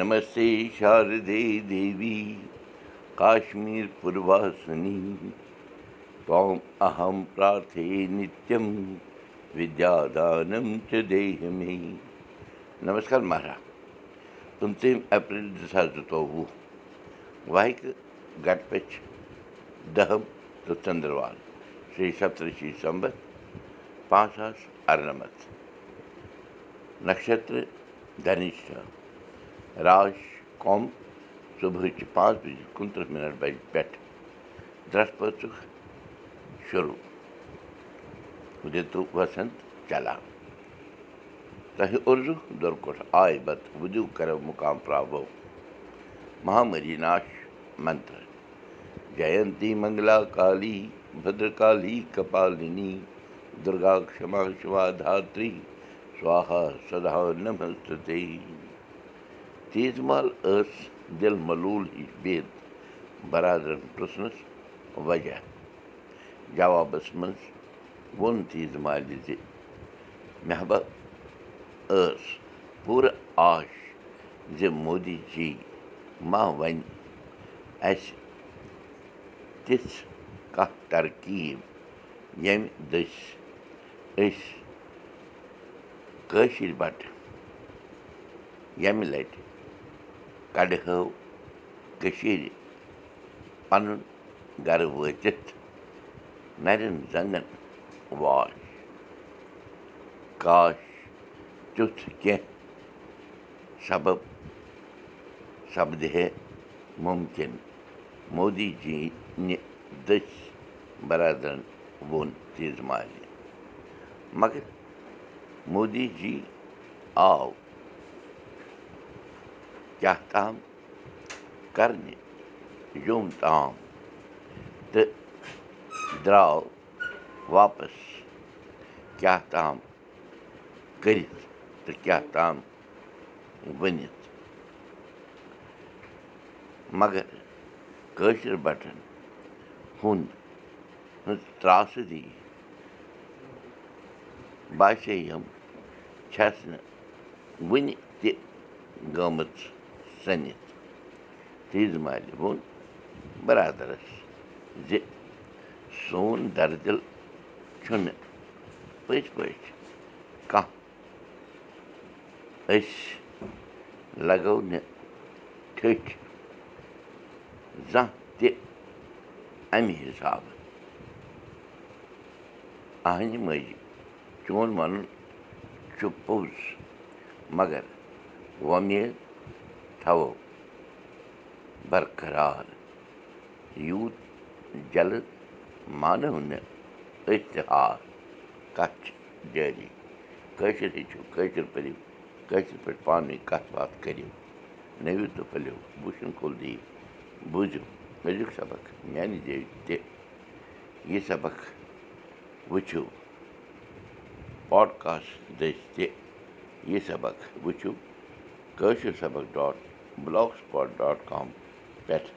نمس دو کشمیٖس دیہ مے نمس مہراج پنتہِ ایپریل دٕ ساس دوہ واک گٹ تہٕ संबत سپترشِی سَمت پانٛژھ नक्षत्र اَرنا صُبحٕچہِ پانٛژھ بَجہِ کُنتٕرٛہ مِنٹ پٮ۪ٹھ شروٗع کرو مُقام مہامری ناش منتر جینتی منگلا کالی بدرکالی کپالنی دُرگا کما شِوا سوہا سدا نمست تیز مال ٲس دِل ملوٗل ہِش بِہِتھ برادرن پرٛژھنَس وجہ جوابس منٛز ووٚن تیز مالہِ زِ محبا ٲس پوٗرٕ آش زِ مودی جی ما وَنہِ اَسہِ تِژھ کانٛہہ ترکیٖب ییٚمہِ دٔسۍ أسۍ کٲشِر بَٹہٕ ییٚمہِ لَٹہِ کَڑہو کٔشیٖرِ پَنُن گَرٕ وٲتِتھ نَرٮ۪ن زنٛگَن واش کاش تیُتھ کیٚنٛہہ سبب سپدِہے مُمکِن مودی جی نہِ دٔسۍ بَرادرَن ووٚن تیٖژ مالہِ مگر مودی جی آو کیٛاہ تام کَرنہِ یوٚم تام تہٕ درٛاو واپَس کیٛاہ تام کٔرِتھ تہٕ کیٛاہ تام ؤنِتھ مگر کٲشِر بَٹَن ہُنٛد ہٕنٛز ترٛاسہٕ باسے یِم چھَس نہٕ وٕنہِ تہِ گٔمٕژ سٔنِتھ تیٖژ مالہِ ووٚن بَرادَرَس زِ سون دَردِل چھُنہٕ پٔزۍ پٲٹھۍ کانٛہہ أسۍ لَگو نہٕ ٹھٔٹھۍ زانٛہہ تہِ اَمہِ حِسابہٕ اَہنہِ ماجہِ چون وَنُن چھُ پوٚز مگر وۄمید تھاوو برقرار یوٗت جلد مانو نہٕ اِشتِہار کَتھ چھِ جٲری کٲشِر ہیٚچھِو کٲشِر پٔرِو کٲشِر پٲٹھۍ پانہٕ ؤنۍ کَتھ باتھ کٔرِو نٔوِو تہٕ پھٔلِو وُچھُن کُل دِیِو بوٗزِو أزیُک سبق میٛانہِ جایہِ تہِ یہِ سبق وٕچھِو پاڈکاسٹ دٔسۍ تہِ یہِ سبق وٕچھِو کٲشِر سبق dot blogspot dot com پٮ۪ٹھ